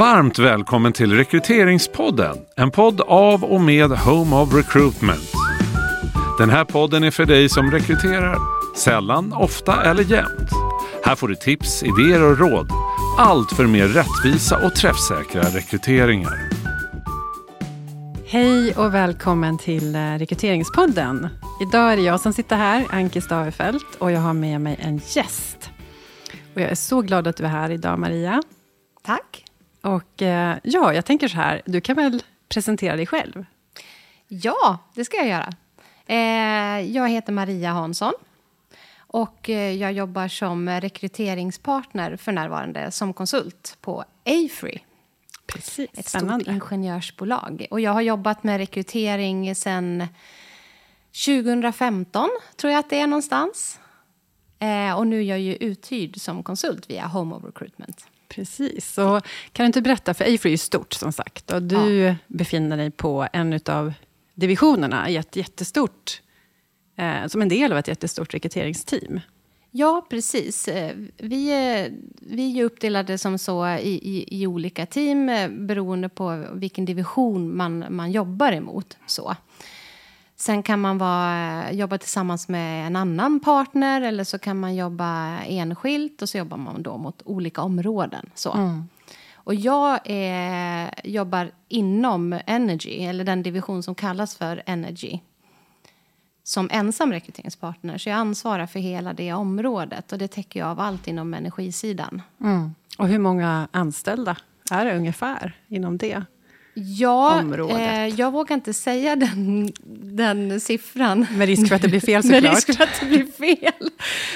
Varmt välkommen till Rekryteringspodden. En podd av och med Home of Recruitment. Den här podden är för dig som rekryterar. Sällan, ofta eller jämt. Här får du tips, idéer och råd. Allt för mer rättvisa och träffsäkra rekryteringar. Hej och välkommen till eh, Rekryteringspodden. Idag är det jag som sitter här, Anki Stavefelt, och jag har med mig en gäst. Och jag är så glad att du är här idag, Maria. Tack. Och eh, ja, jag tänker så här, du kan väl presentera dig själv? Ja, det ska jag göra. Eh, jag heter Maria Hansson. Och eh, jag jobbar som rekryteringspartner för närvarande som konsult på Afree. Precis, Ett spännande. stort ingenjörsbolag. Och jag har jobbat med rekrytering sedan 2015, tror jag att det är någonstans. Eh, och nu är jag ju uthyrd som konsult via Home of Recruitment. Precis. Så kan du inte berätta, för Afree är ju stort som sagt. Och du befinner dig på en av divisionerna i ett jättestort, eh, som en del av ett jättestort rekryteringsteam. Ja, precis. Eh, Vi är, vi är uppdelade som så i, i, i olika team eh, beroende på vilken division man, man jobbar emot. Så. Sen kan man vara, jobba tillsammans med en annan partner eller så kan man jobba enskilt och så jobbar man då mot olika områden. Så. Och jag är, jobbar inom Energy, eller den division som kallas för Energy som ensam rekryteringspartner. Så jag ansvarar för hela det området. Och det täcker jag av allt inom energisidan. Och hur många anställda är det ungefär inom det? Ja, eh, jag vågar inte säga den, den siffran. Med risk för att det blir fel Med såklart. risk för att det blir fel.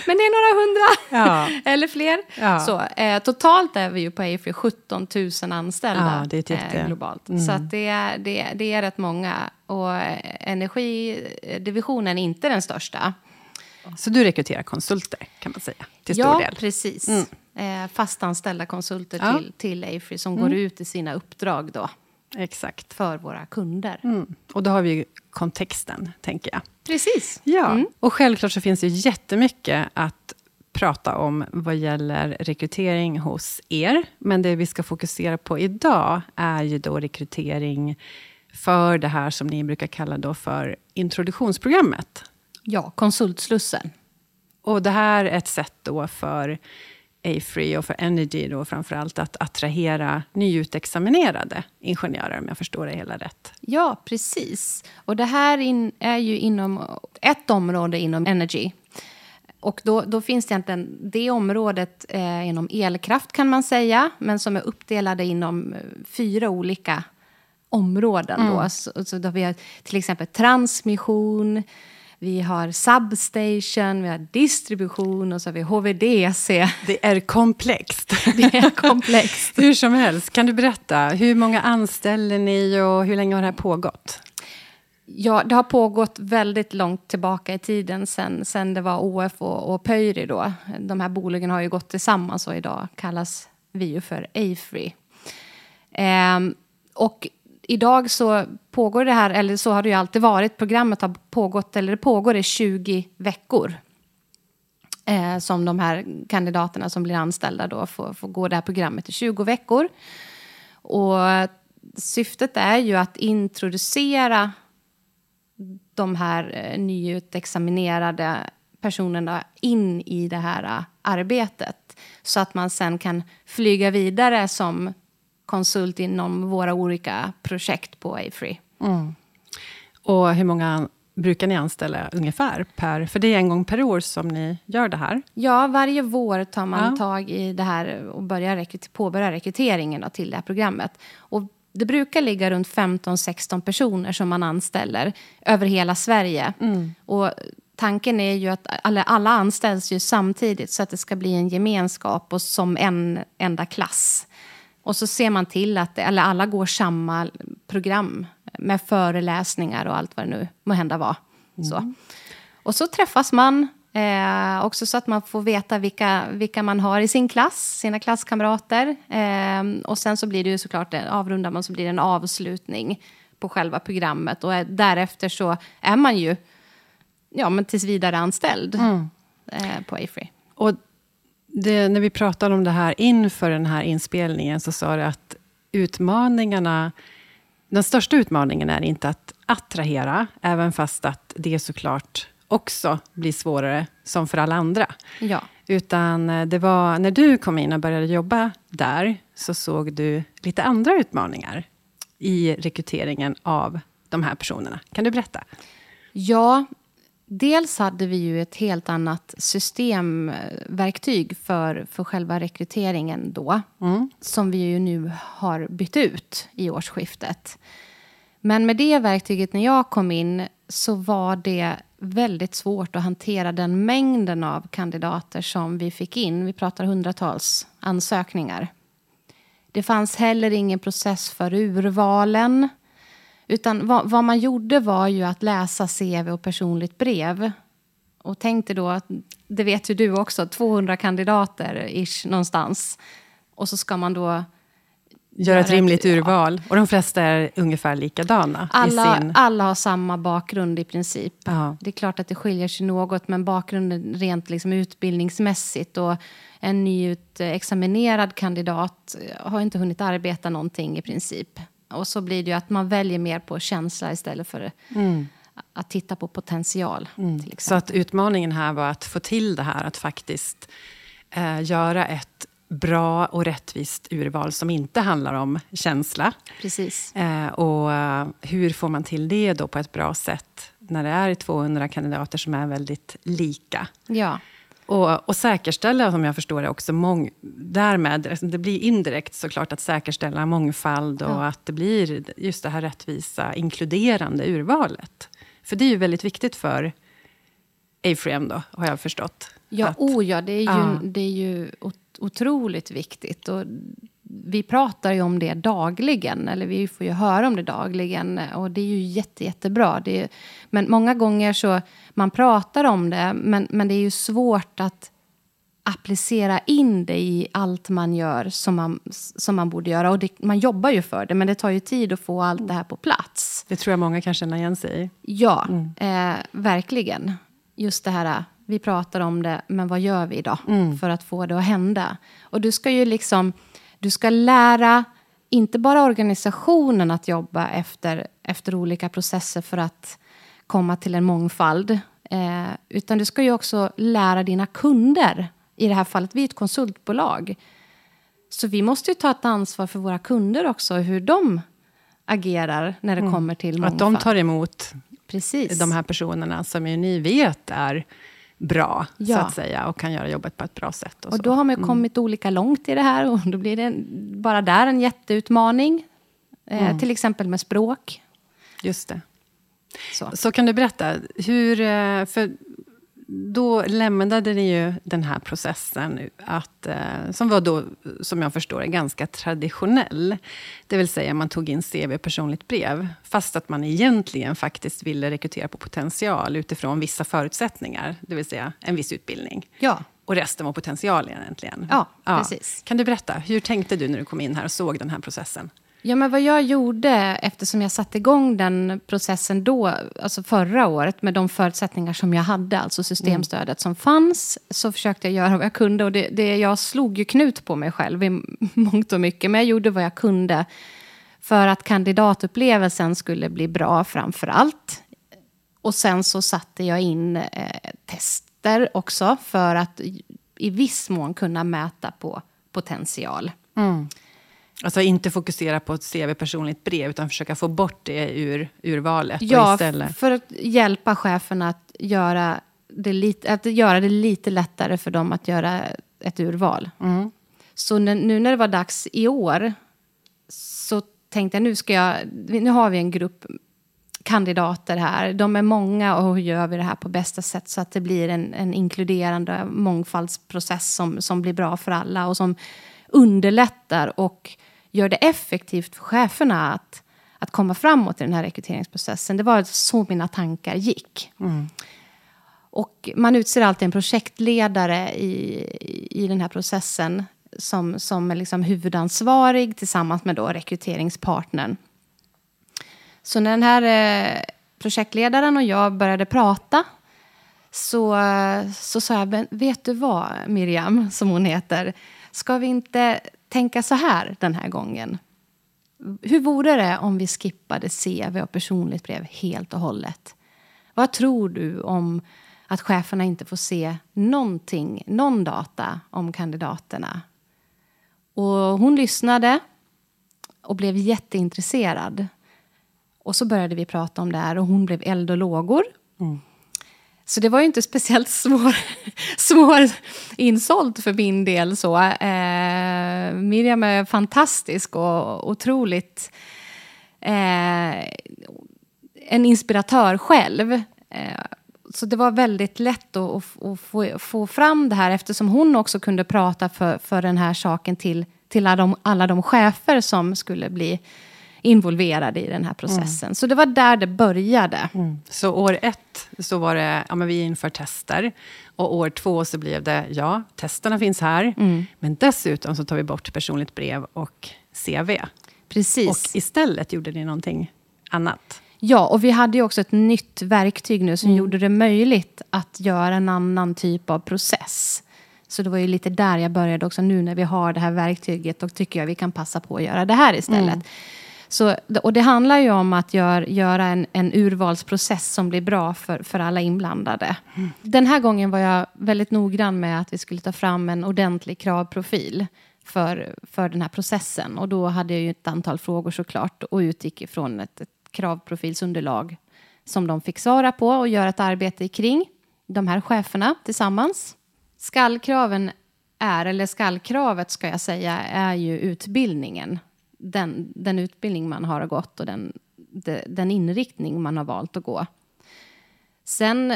Men det är några hundra. Ja. Eller fler. Ja. Så, eh, totalt är vi ju på Afree 17 000 anställda Ja, det är Mm. eh, globalt. Så att det, är, det, det är rätt många. Och eh, energidivisionen är inte den största. Så du rekryterar konsulter, kan man säga, till stor ja, del? precis. Eh, fastanställda konsulter Ja. till, till Afree som går ut i sina uppdrag då, Exakt. för våra kunder. Mm. Och då har vi ju kontexten, tänker jag. Precis. Ja, och självklart så finns det jättemycket att prata om vad gäller rekrytering hos er. Men det vi ska fokusera på idag är ju då rekrytering för det här som ni brukar kalla då för introduktionsprogrammet. Ja, konsultslussen. Och det här är ett sätt då för Afree och för Energy då framförallt att attrahera nyutexaminerade ingenjörer, om jag förstår det hela rätt. Ja, precis. Och det här in, är ju inom ett område inom Energy. Och då, då finns det egentligen det området eh, inom elkraft kan man säga, men som är uppdelade inom eh, fyra olika områden. Då. Så, så då vi har till exempel transmission, vi har substation, vi har distribution och så har vi HVDC. Det är komplext. Det är komplext. Hur som helst, kan du berätta, hur många anställer ni och hur länge har det här pågått? Ja, det har pågått väldigt långt tillbaka i tiden sen, sen det var OF och, och Pöyry då. De här bolagen har ju gått tillsammans och idag kallas vi ju för Afree. Ehm, och idag så pågår det här, eller så har det ju alltid varit, programmet har pågått, eller det pågår i 20 veckor. Eh, som de här kandidaterna som blir anställda då får, får gå det här programmet i 20 veckor. Och syftet är ju att introducera de här eh, nyutexaminerade personerna in i det här eh, arbetet. Så att man sen kan flyga vidare som konsult inom våra olika projekt på Afree. Och hur många brukar ni anställa ungefär? Per, för det är en gång per år som ni gör det här. Ja, varje vår tar man Ja. tag i det här och börjar rekryt- påbörjar rekryteringen till det här programmet. Och det brukar ligga runt 15-16 personer som man anställer över hela Sverige. Och tanken är ju att alla, alla anställs ju samtidigt så att det ska bli en gemenskap och som en enda klass. Och så ser man till att eller alla går samma program med föreläsningar och allt vad det nu må hända var. Så. Och så träffas man, eh, också så att man får veta vilka, vilka man har i sin klass, sina klasskamrater. Eh, och sen så blir det ju såklart, en- avrundar man så blir det en avslutning på själva programmet. Och eh, därefter så är man ju ja, men tills vidare anställd eh, på Afree. Och det, när vi pratade om det här inför den här inspelningen så sa du att utmaningarna... Den största utmaningen är inte att attrahera, även fast att det såklart också blir svårare, som för alla andra. Ja. Utan eh, det var när du kom in och började jobba där, så såg du lite andra utmaningar i rekryteringen av de här personerna. Kan du berätta? Ja, dels hade vi ju ett helt annat systemverktyg för, för själva rekryteringen då. Mm. Som vi ju nu har bytt ut i årsskiftet. Men med det verktyget när jag kom in så var det väldigt svårt att hantera den mängden av kandidater som vi fick in. Vi pratar hundratals ansökningar. Det fanns heller ingen process för urvalen. Utan vad, vad, man gjorde var ju att läsa CV och personligt brev. Och tänkte då, att, det vet ju du också, 200 kandidater ish någonstans. Och så ska man då Göra ett rimligt urval. Och de flesta är ungefär likadana. Alla, sin... alla har samma bakgrund i princip. Aha. Det är klart att det skiljer sig något, men bakgrunden rent liksom utbildningsmässigt och en nyutexaminerad kandidat har inte hunnit arbeta någonting i princip. Och så blir det ju att man väljer mer på känsla istället för mm. att titta på potential. Mm. Så att utmaningen här var att få till det här, att faktiskt eh, göra ett bra och rättvist urval som inte handlar om känsla. Precis. Eh, och uh, hur får man till det då på ett bra sätt när det är 200 kandidater som är väldigt lika? Ja. Och, och säkerställa, som jag förstår det, också mång, därmed, alltså det blir indirekt såklart att säkerställa mångfald och ja. att det blir just det här rättvisa, inkluderande urvalet. För det är ju väldigt viktigt för Afrem då, har jag förstått. Ja, att, oh ja, det är ju, ja. Det är ju otroligt viktigt. Och vi pratar ju om det dagligen, eller vi får ju höra om det dagligen. Och det är ju jätte, jättebra. Det är, men många gånger så, man pratar om det, men, men det är ju svårt att applicera in det i allt man gör som man, som man borde göra. Och det, man jobbar ju för det, men det tar ju tid att få allt det här på plats. Det tror jag många kan känna igen sig i. Ja, mm. eh, verkligen. Just det här vi pratar om det, men vad gör vi då mm. för att få det att hända? Och du ska ju liksom, du ska lära inte bara organisationen att jobba efter, efter olika processer för att komma till en mångfald, eh, utan du ska ju också lära dina kunder. I det här fallet, vi är ett konsultbolag. Så vi måste ju ta ett ansvar för våra kunder också, hur de agerar när det mm. kommer till mångfald. Att de tar emot Precis. de här personerna som ju ni vet är bra, ja. så att säga, och kan göra jobbet på ett bra sätt. Och, och då har man mm. kommit olika långt i det här, och då blir det en, bara där en jätteutmaning. Eh, mm. Till exempel med språk. Just det. Så. så kan du berätta, hur... Eh, för då lämnade ni ju den här processen, att, eh, som var då, som jag förstår är ganska traditionell. Det vill säga, man tog in CV personligt brev, fast att man egentligen faktiskt ville rekrytera på potential utifrån vissa förutsättningar, det vill säga en viss utbildning. Ja. Och resten var potential egentligen. Ja, ja. precis. Kan du berätta, hur tänkte du när du kom in här och såg den här processen? Ja, men vad jag gjorde, eftersom jag satte igång den processen då, alltså förra året, med de förutsättningar som jag hade, alltså systemstödet mm. som fanns, så försökte jag göra vad jag kunde. Och det, det, jag slog ju knut på mig själv i mångt och mycket, men jag gjorde vad jag kunde för att kandidatupplevelsen skulle bli bra framför allt. Och sen så satte jag in eh, tester också för att i viss mån kunna mäta på potential. Mm. Alltså inte fokusera på ett CV personligt brev, utan försöka få bort det ur urvalet. Ja, istället. för att hjälpa cheferna att göra, det lite, att göra det lite lättare för dem att göra ett urval. Mm. Så nu när det var dags i år, så tänkte jag nu ska jag, nu har vi en grupp kandidater här. De är många och hur gör vi det här på bästa sätt så att det blir en, en inkluderande mångfaldsprocess som, som blir bra för alla och som underlättar och gör det effektivt för cheferna att, att komma framåt i den här rekryteringsprocessen. Det var så mina tankar gick. Mm. Och man utser alltid en projektledare i, i den här processen som, som är liksom huvudansvarig tillsammans med då rekryteringspartnern. Så när den här eh, projektledaren och jag började prata så, så sa jag, vet du vad Miriam, som hon heter, ska vi inte tänka så här den här gången. hur vore det om vi skippade CV och personligt brev helt och hållet? Vad tror du om att cheferna inte får se någonting, någon data om kandidaterna? Och hon lyssnade och blev jätteintresserad. Och så började vi prata om det här och hon blev eld och lågor. Mm. Så det var ju inte speciellt svår, svår insålt för min del. Så. Eh, Miriam är fantastisk och otroligt eh, en inspiratör själv. Eh, så det var väldigt lätt att, att, få, få, fram det här eftersom hon också kunde prata för, för den här saken till, till alla, de, alla de chefer som skulle bli involverade i den här processen. Mm. Så det var där det började. Mm. Så år ett så var det, ja men vi inför tester. Och år två så blev det, ja, testerna finns här. Mm. Men dessutom så tar vi bort personligt brev och CV. Precis. Och istället gjorde ni någonting annat. Ja, och vi hade ju också ett nytt verktyg nu som mm. gjorde det möjligt att göra en annan typ av process. Så det var ju lite där jag började också. Nu när vi har det här verktyget, då tycker jag vi kan passa på att göra det här istället. Mm. Så, och det handlar ju om att gör, göra en, en urvalsprocess som blir bra för, för alla inblandade. Mm. Den här gången var jag väldigt noggrann med att vi skulle ta fram en ordentlig kravprofil för, för den här processen. Och då hade jag ju ett antal frågor såklart och utgick ifrån ett, ett kravprofilsunderlag som de fick svara på och göra ett arbete kring, de här cheferna tillsammans. Skallkraven är, eller skallkravet ska jag säga, är ju utbildningen den, den utbildning man har gått och den, den inriktning man har valt att gå. Sen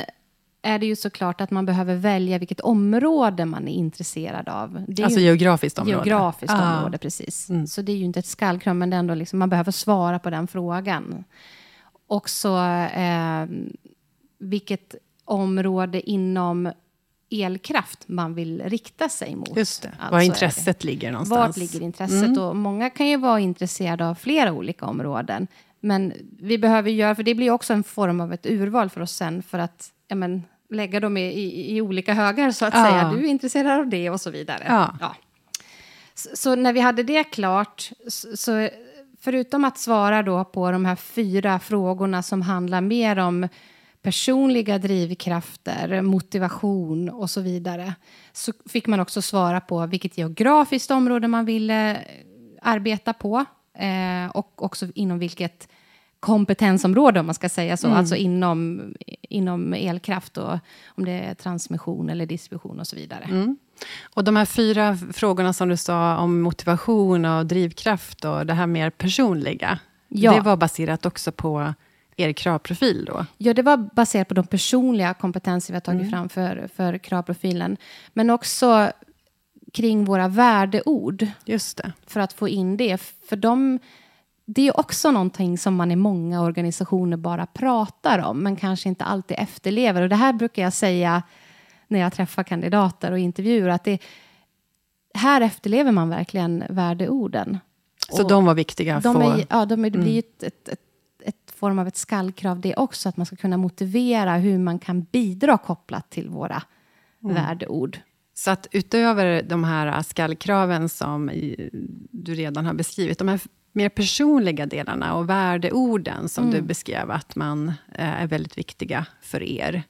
är det ju såklart att man behöver välja vilket område man är intresserad av. Det alltså geografiskt område? Geografiskt ah. område, precis. Mm. Så det är ju inte ett skallkrav, men det är ändå liksom, man behöver svara på den frågan. Också eh, vilket område inom elkraft man vill rikta sig mot. Just det, alltså var intresset ligger någonstans. Vart ligger intresset? Mm. Och många kan ju vara intresserade av flera olika områden. Men vi behöver göra, för det blir också en form av ett urval för oss sen, för att ja, men, lägga dem i, i, i olika högar, så att ja. säga. Du är intresserad av det och så vidare. Ja. ja. Så, så, när vi hade det klart, så, så förutom att svara då på de här fyra frågorna som handlar mer om personliga drivkrafter, motivation och så vidare. Så fick man också svara på vilket geografiskt område man ville arbeta på eh, och också inom vilket kompetensområde, om man ska säga så, mm. alltså inom, inom elkraft och om det är transmission eller distribution och så vidare. Mm. Och de här fyra frågorna som du sa om motivation och drivkraft och det här mer personliga, ja. det var baserat också på er kravprofil då? Ja, det var baserat på de personliga kompetenser vi har tagit mm. fram för, för kravprofilen. Men också kring våra värdeord. Just det. För att få in det. För de, det är också någonting som man i många organisationer bara pratar om, men kanske inte alltid efterlever. Och det här brukar jag säga när jag träffar kandidater och intervjuer, att det, här efterlever man verkligen värdeorden. Så och de var viktiga? De är, ja, de är, det blir mm. ett, ett, ett form av ett skallkrav det också, att man ska kunna motivera hur man kan bidra kopplat till våra mm. värdeord. Så att utöver de här skallkraven som du redan har beskrivit, de här mer personliga delarna och värdeorden som mm. du beskrev, att man eh, är väldigt viktiga för er.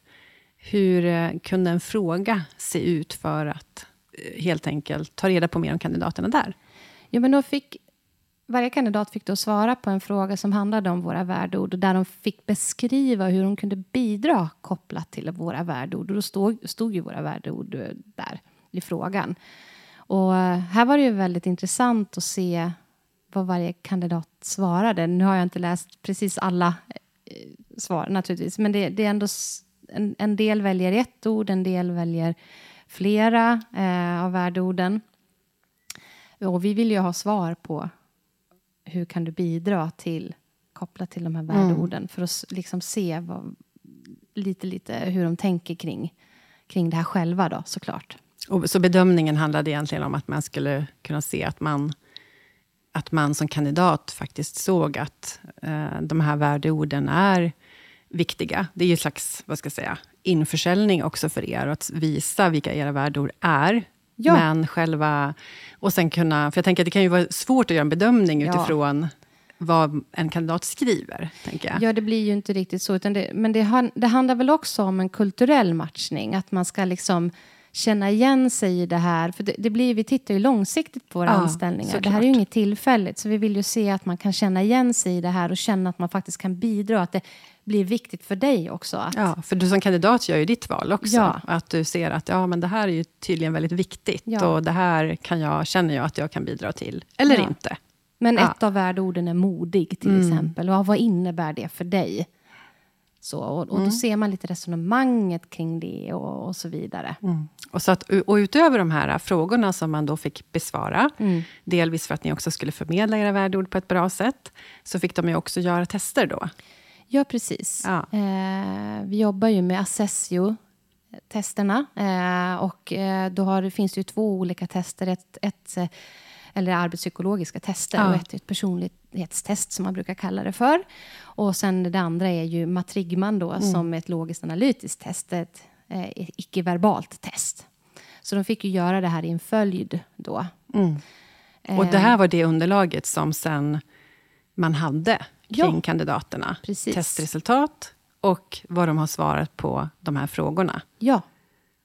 Hur eh, kunde en fråga se ut för att eh, helt enkelt ta reda på mer om kandidaterna där? Jo, men då fick varje kandidat fick då svara på en fråga som handlade om våra värdeord och där de fick beskriva hur de kunde bidra kopplat till våra värdeord. Och då stod, stod ju våra värdeord eh, där i frågan. Och eh, här var det ju väldigt intressant att se vad varje kandidat svarade. Nu har jag inte läst precis alla eh, svar naturligtvis, men det, det är ändå en, en, del väljer ett ord, en del väljer flera eh, av värdeorden. Och vi vill ju ha svar på hur kan du bidra till, kopplat till de här värdeorden, mm. för att liksom se vad, lite, lite hur de tänker kring, kring det här själva då, såklart. Och, så bedömningen handlade egentligen om att man skulle kunna se att man, att man som kandidat faktiskt såg att eh, de här värdeorden är viktiga. Det är ju en slags, vad ska jag säga, införsäljning också för er, att visa vilka era värdeord är. Ja. Men själva... Och sen kunna... För jag tänker att det kan ju vara svårt att göra en bedömning ja. utifrån vad en kandidat skriver, tänker jag. Ja, det blir ju inte riktigt så. Utan det, men det, det handlar väl också om en kulturell matchning. Att man ska liksom känna igen sig i det här. För det, det blir, vi tittar ju långsiktigt på våra Ja, anställningar. såklart. Det här är ju inget tillfälligt. Så vi vill ju se att man kan känna igen sig i det här och känna att man faktiskt kan bidra. Att det blir viktigt för dig också. Att, Ja, för du som kandidat gör ju ditt val också. Ja. Att du ser att ja, men det här är ju tydligen väldigt viktigt. Ja. Och det här kan jag, känner jag att jag kan bidra till. Eller Ja. inte. Men ett av värdeorden är modig till Mm. exempel. Ja, vad innebär det för dig? Så, och, och Mm. då ser man lite resonemanget kring det och, och så vidare. Och, så att, och utöver de här frågorna som man då fick besvara, Mm. delvis för att ni också skulle förmedla era värdeord på ett bra sätt, så fick de ju också göra tester då. Ja, precis. Ja. Eh, vi jobbar ju med Assessio-testerna. Eh, och eh, då har, det finns det ju två olika tester. Ett, ett, eh, eller arbetspsykologiska tester Ja. och ett, ett personlighetstest som man brukar kalla det för. Och sen det andra är ju Matrigman då, som är ett logiskt analytiskt test. Ett eh, icke-verbalt test. Så de fick ju göra det här i en följd då. Och det här var det underlaget som sen man hade kring Ja. kandidaterna. Precis. Testresultat och vad de har svarat på de här frågorna. Ja,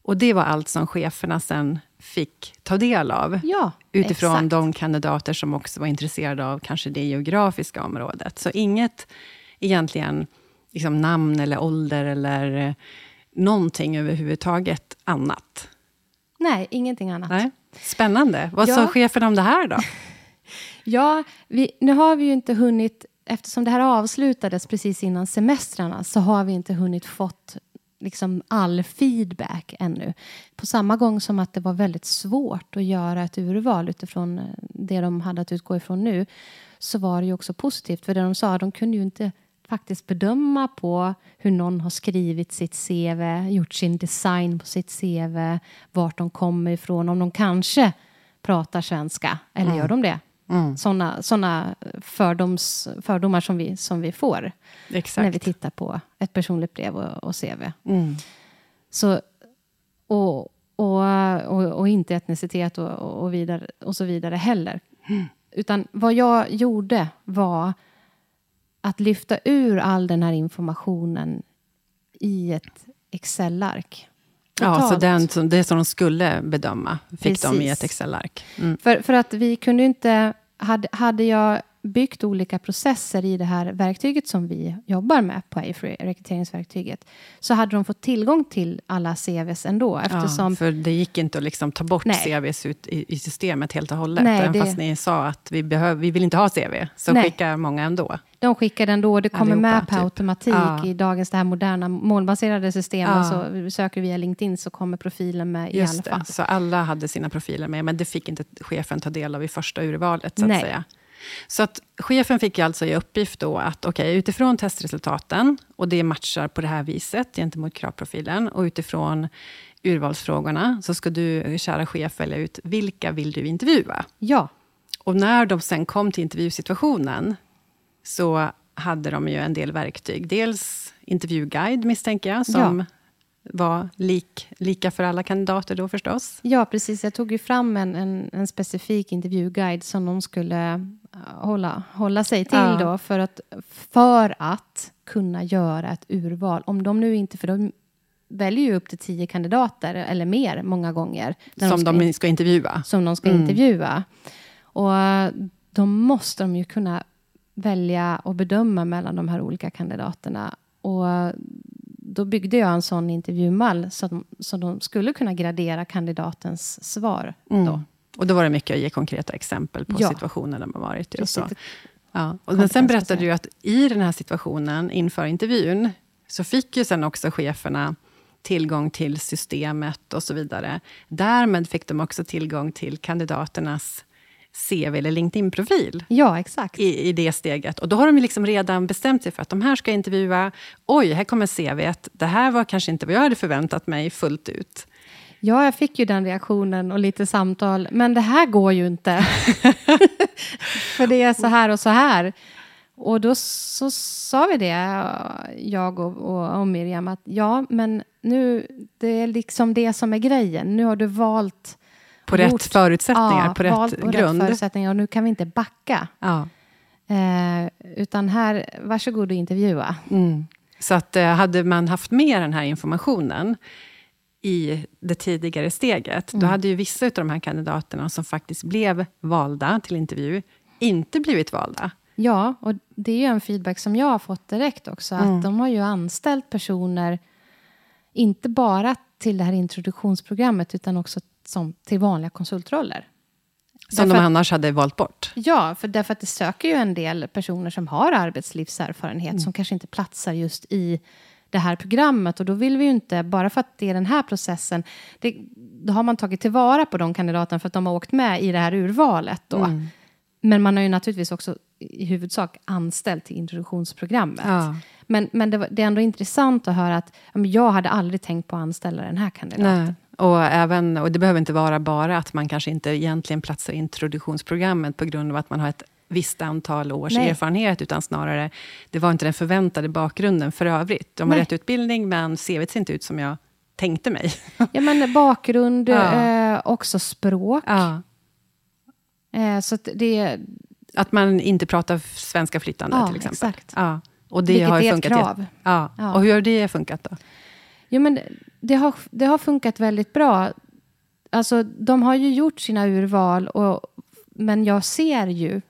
Och det var allt som cheferna sen fick ta del av. ja Utifrån exakt. de kandidater som också var intresserade av kanske det geografiska området. Så inget egentligen liksom namn eller ålder eller eh, någonting överhuvudtaget annat. Nej, ingenting annat. Nej. Spännande. Vad Ja. sa chefen om det här då? Ja, vi, nu har vi ju inte hunnit, eftersom det här avslutades precis innan semestrarna, så har vi inte hunnit fått liksom all feedback ännu. På samma gång som att det var väldigt svårt att göra ett urval utifrån eh, det de hade att utgå ifrån nu, så var det ju också positivt. För det de sa, de kunde ju inte faktiskt bedöma på hur någon har skrivit sitt CV, gjort sin design på sitt CV, vart de kommer ifrån, om de kanske pratar svenska, eller gör de det? Såna fördoms, fördomar som vi, som vi får Exakt. när vi tittar på ett personligt brev och, och CV. Mm. Så, och, och, och, och inte etnicitet och, och, vidare, och så vidare heller. Utan vad jag gjorde var att lyfta ur all den här informationen i ett Excel-ark. Ja, så den, det som de skulle bedöma fick de i Precis. ett Excel-ark. Mm. För, för att vi kunde inte... Hade, hade jag byggt olika processer i det här verktyget som vi jobbar med på AFRY, rekryteringsverktyget, så hade de fått tillgång till alla CVs ändå. Eftersom, Ja, för det gick inte att liksom ta bort Nej. CVs ut i, i systemet helt och hållet. Nej, Även det- fast ni sa att vi, behöv, vi vill inte ha CV, så Nej. skickar många ändå. De skickar den då det kommer Allihopa, med på typ. automatik Ja. i dagens det här moderna målbaserade systemen. Ja. Så söker du via LinkedIn så kommer profilen med i alla Just fall. det, så alla hade sina profiler med, men det fick inte chefen ta del av i första urvalet. Så att Nej. säga. Så att chefen fick alltså i uppgift då att okej, utifrån testresultaten, och det matchar på det här viset gentemot kravprofilen, och utifrån urvalsfrågorna, så ska du, kära chef, välja ut vilka vill du intervjua? Ja, Och när de sen kom till intervjusituationen, så hade de ju en del verktyg. Dels intervjuguide, misstänker jag, som Ja. Var lik, lika för alla kandidater då förstås. ja, precis. Jag tog ju fram en, en, en specifik intervjuguide som de skulle eh, hålla, hålla sig till Ja. då för att, för att kunna göra ett urval. Om de nu inte, för de väljer ju upp till tio kandidater eller mer många gånger. Som ska de ska intervjua. som de ska Mm. intervjua. Och eh, då måste de ju kunna välja och bedöma mellan de här olika kandidaterna. Och eh, då byggde jag en sån intervjumall så, att de, så de skulle kunna gradera kandidatens svar. Mm. Då. Och då var det mycket att ge konkreta exempel på Ja. situationer där man varit i. Och så. Ja. Och men sen berättade du att i den här situationen, inför intervjun, så fick ju sen också cheferna tillgång till systemet och så vidare. Därmed fick de också tillgång till kandidaternas CV eller LinkedIn-profil. Ja, exakt. i, i det steget. Och då har de liksom redan bestämt sig för att de här ska jag intervjua. Oj, här kommer CVt. Det här var kanske inte vad jag hade förväntat mig fullt ut. Ja, jag fick ju den reaktionen och lite samtal. Men det här går ju inte. För det är så här och så här. Och då så sa vi det, jag och, och, och Miriam, att ja, men nu, det är liksom det som är grejen. Nu har du valt... På gjort- rätt förutsättningar, ja, på rätt på grund. Rätt förutsättningar och nu kan vi inte backa. ja. Eh, utan här, varsågod och intervjua. Mm. Så att eh, hade man haft med den här informationen i det tidigare steget, mm. då hade ju vissa av de här kandidaterna som faktiskt blev valda till intervju, inte blivit valda. Ja, och det är ju en feedback som jag har fått direkt också, mm. att de har ju anställt personer, inte bara till det här introduktionsprogrammet, utan också som, till vanliga konsultroller. Som därför de annars hade valt bort? Ja, för därför att det söker ju en del personer som har arbetslivserfarenhet, mm. som kanske inte platsar just i det här programmet. Och då vill vi ju inte, bara för att det är den här processen, det, då har man tagit tillvara på de kandidaterna för att de har åkt med i det här urvalet. Då. Mm. Men man har ju naturligtvis också i huvudsak anställt till introduktionsprogrammet. Ja. Men, men det, var, det, är ändå intressant att höra att jag hade aldrig tänkt på att anställa den här kandidaten. Nej. Och, även, och det behöver inte vara bara att man kanske inte egentligen platsar i introduktionsprogrammet på grund av att man har ett visst antal års Nej. erfarenhet, utan snarare, det var inte den förväntade bakgrunden för övrigt. De har Nej. rätt utbildning, men CVt ser inte ut som jag tänkte mig. ja, men bakgrund, ja. eh, också språk. Ja. Eh, så att det... Att man inte pratar svenska flytande, ja, till exempel. Exakt. Ja. Och det Vilket har är funkat ett krav. Ja. ja. Och hur har det funkat då? Jo, men det, har, det har funkat väldigt bra. Alltså, de har ju gjort sina urval, och, men jag ser ju,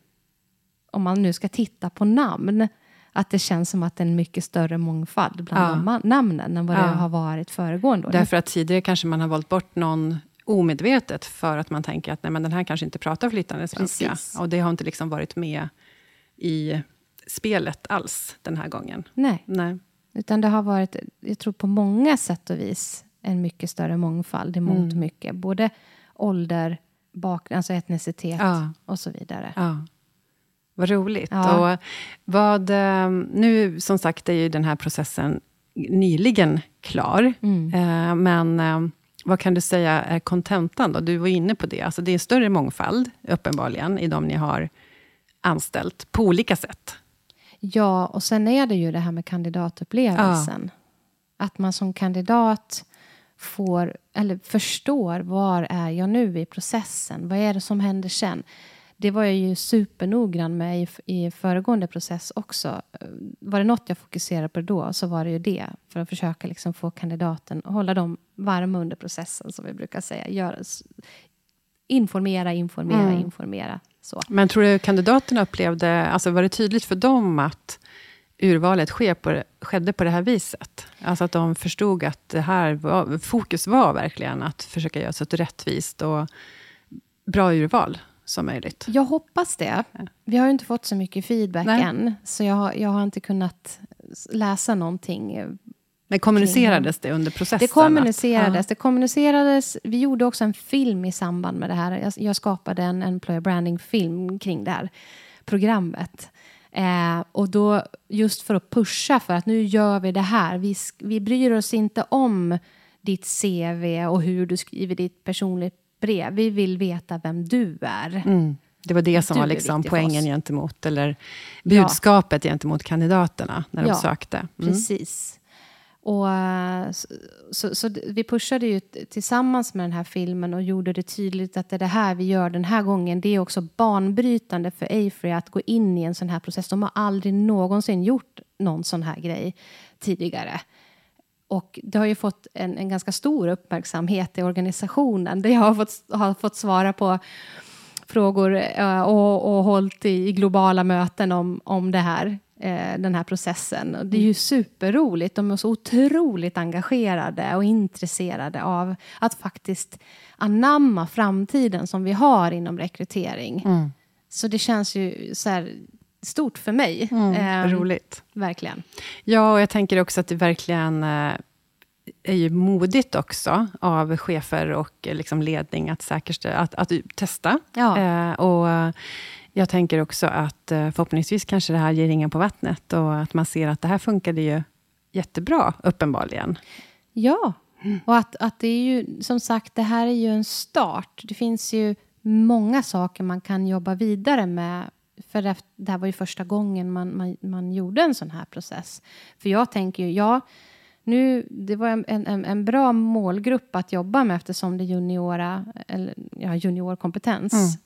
om man nu ska titta på namn, att det känns som att det är en mycket större mångfald bland ja. namnen än vad ja. det har varit föregående år. Därför att tidigare kanske man har valt bort någon omedvetet för att man tänker att nej, men den här kanske inte pratar flytande svenska. Precis. Och det har inte liksom varit med i spelet alls den här gången. Nej. nej. Utan det har varit, jag tror på många sätt och vis, en mycket större mångfald i mångt mm. mycket. Både ålder, bakgrund, alltså etnicitet ja. och så vidare. Ja. Vad roligt. Ja. Och vad, eh, nu, som sagt, är ju den här processen nyligen klar. Mm. Eh, men eh, vad kan du säga är kontentan? Du var inne på det. Alltså det är en större mångfald, uppenbarligen, i de ni har anställt, på olika sätt. Ja, och sen är det ju det här med kandidatupplevelsen. Ja. Att man som kandidat får, eller förstår, var är jag nu i processen? Vad är det som händer sen? Det var jag ju supernoggrann med i, i föregående process också. Var det något jag fokuserade på då, så var det ju det. För att försöka liksom få kandidaten, hålla dem varma under processen, som vi brukar säga. Gör, informera, informera, mm. informera. Så. Men tror du kandidaterna upplevde, alltså var det tydligt för dem att urvalet sker på, skedde på det här viset? Alltså att de förstod att det här var, fokus var verkligen att försöka göra så ett rättvist och bra urval som möjligt. Jag hoppas det. Vi har ju inte fått så mycket feedback Nej. än, så jag har, jag har inte kunnat läsa någonting men kommunicerades det under processen? Det kommunicerades. Att, ja. det kommunicerades. Vi gjorde också en film i samband med det här. Jag, jag skapade en employer branding-film kring det här programmet. Eh, och då, just för att pusha för att nu gör vi det här. Vi, vi bryr oss inte om ditt CV och hur du skriver ditt personligt brev. Vi vill veta vem du är. Mm. Det var det som du var liksom poängen gentemot, eller budskapet ja. gentemot kandidaterna när de ja, sökte. Mm. Precis. Och, så, så, vi pushade ju tillsammans med den här filmen och gjorde det tydligt att det, är det här vi gör den här gången, det är också banbrytande för Afrey att gå in i en sån här process. De har aldrig någonsin gjort någon sån här grej tidigare. Och det har ju fått en, en ganska stor uppmärksamhet i organisationen. Där jag har fått, har fått svara på frågor uh, och, och hållit i, i globala möten om, om det här eh, den här processen. Och det är ju mm. superroligt. De är så otroligt engagerade och intresserade av att faktiskt anamma framtiden som vi har inom rekrytering. Mm. Så det känns ju så här stort för mig. Mm, eh, roligt. Verkligen. Ja, och jag tänker också att det verkligen eh, är ju modigt också av chefer och liksom ledning att, säkerställa, att, att testa. Ja. Eh, och jag tänker också att eh, förhoppningsvis kanske det här ger ringen på vattnet och att man ser att det här funkade ju jättebra, uppenbarligen. Ja, och att, att det är ju som sagt, det här är ju en start. Det finns ju många saker man kan jobba vidare med. För det här var ju första gången man, man, man gjorde en sån här process. För jag tänker ju, ja, nu, det var en, en, en bra målgrupp att jobba med eftersom det är juniora, eller, ja, juniorkompetens. Mm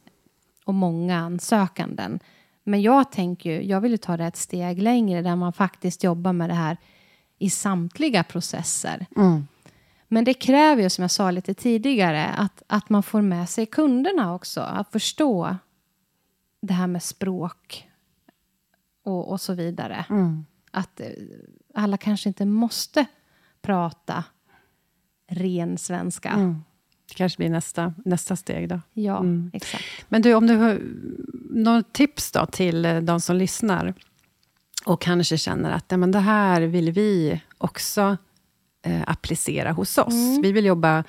och många ansökanden. Men jag tänker ju, jag vill ju ta det ett steg längre där man faktiskt jobbar med det här i samtliga processer. Mm. Men det kräver ju, som jag sa lite tidigare, att, att man får med sig kunderna också. Att förstå det här med språk och, och så vidare. Mm. Att eh, alla kanske inte måste prata ren svenska. Mm. Det kanske blir nästa, nästa steg då. Ja, Mm. exakt. Men du, om du har något tips då till eh, de som lyssnar och kanske känner att men det här vill vi också eh, applicera hos oss. Mm. Vi vill jobba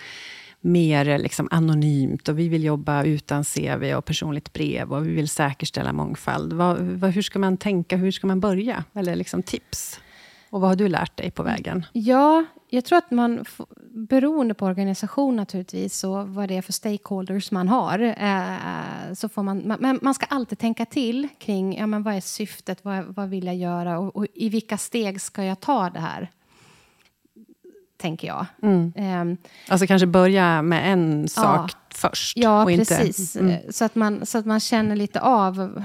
mer liksom, anonymt och vi vill jobba utan CV och personligt brev och vi vill säkerställa mångfald. Vad, vad, hur ska man tänka? Hur ska man börja? Eller liksom tips? Och vad har du lärt dig på vägen? Ja, jag tror att man, beroende på organisation naturligtvis, och vad det är för stakeholders man har, eh, så får man, man, men man ska alltid tänka till kring ja, men vad är syftet, vad, vad vill jag göra och, och i vilka steg ska jag ta det här? Tänker jag. Ehm, Alltså kanske börja med en sak först. Ja, och precis. Inte, mm. Eh, Så, att man, så att man känner lite av.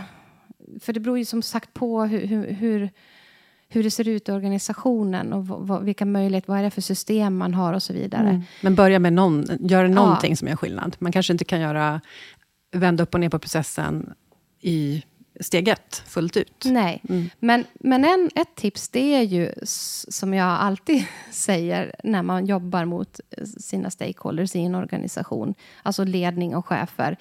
För det beror ju som sagt på hur, hur, hur, hur det ser ut i organisationen och vad, vilka möjligheter, vad är det för system man har och så vidare. Mm. Men börja med någon, göra någonting som gör skillnad. Man kanske inte kan göra, vända upp och ner på processen i steg ett, fullt ut. Nej, Mm. men, men en, ett tips det är ju, som jag alltid säger när man jobbar mot eh, sina stakeholders i en organisation, alltså ledning och chefer.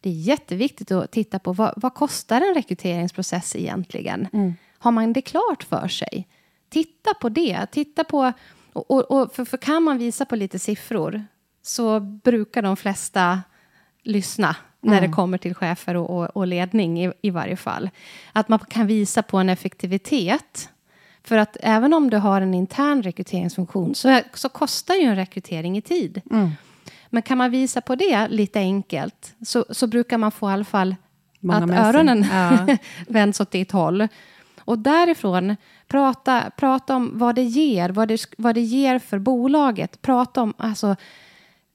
Det är jätteviktigt att titta på vad, vad kostar en rekryteringsprocess egentligen? Mm. Har man det klart för sig? Titta på det. Titta på, och, och, och för, för kan man visa på lite siffror så brukar de flesta lyssna när det kommer till chefer och, och, och ledning i, i varje fall. Att man kan visa på en effektivitet. För att även om du har en intern rekryteringsfunktion så, så kostar ju en rekrytering i tid. Men kan man visa på det lite enkelt så, så brukar man få i alla fall Många att öronen Ja. vänds åt ditt håll. Och därifrån, prata, prata om vad det ger, vad det, vad det ger för bolaget. Prata om, alltså,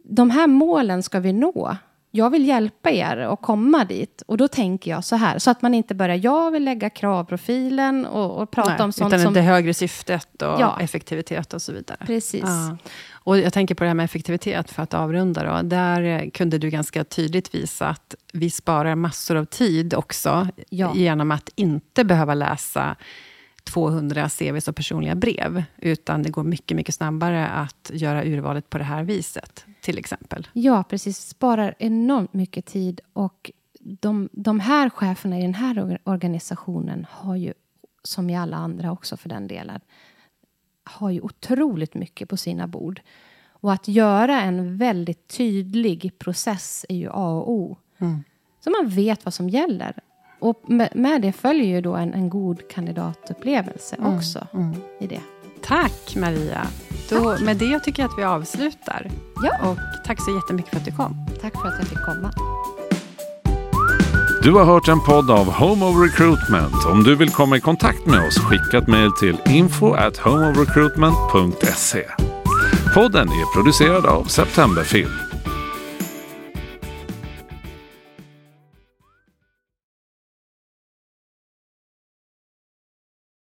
de här målen ska vi nå. Jag vill hjälpa er att komma dit. Och då tänker jag så här, så att man inte börjar, jag vill lägga kravprofilen och, och prata Nej, om sånt utan som... det högre syftet och Ja. effektivitet och så vidare. Precis. Ja. Och jag tänker på det här med effektivitet, för att avrunda. Då. Där kunde du ganska tydligt visa att vi sparar massor av tid också, Ja. genom att inte behöva läsa 200 CVs och personliga brev, utan det går mycket, mycket snabbare att göra urvalet på det här viset, till exempel. Ja, precis. Sparar enormt mycket tid. Och de, de här cheferna i den här orga- organisationen har ju, som i alla andra också för den delen, har ju otroligt mycket på sina bord. Och att göra en väldigt tydlig process är ju A och O. Så man vet vad som gäller. Och med, med det följer ju då en, en god kandidatupplevelse också i det. Tack Maria! Då, med det tycker jag att vi avslutar. Ja. Och tack så jättemycket för att du kom. Tack för att jag fick komma. Du har hört en podd av Home of Recruitment. Om du vill komma i kontakt med oss, skicka ett mejl till info at homeofrecruitment.se. Podden är producerad av Septemberfilm.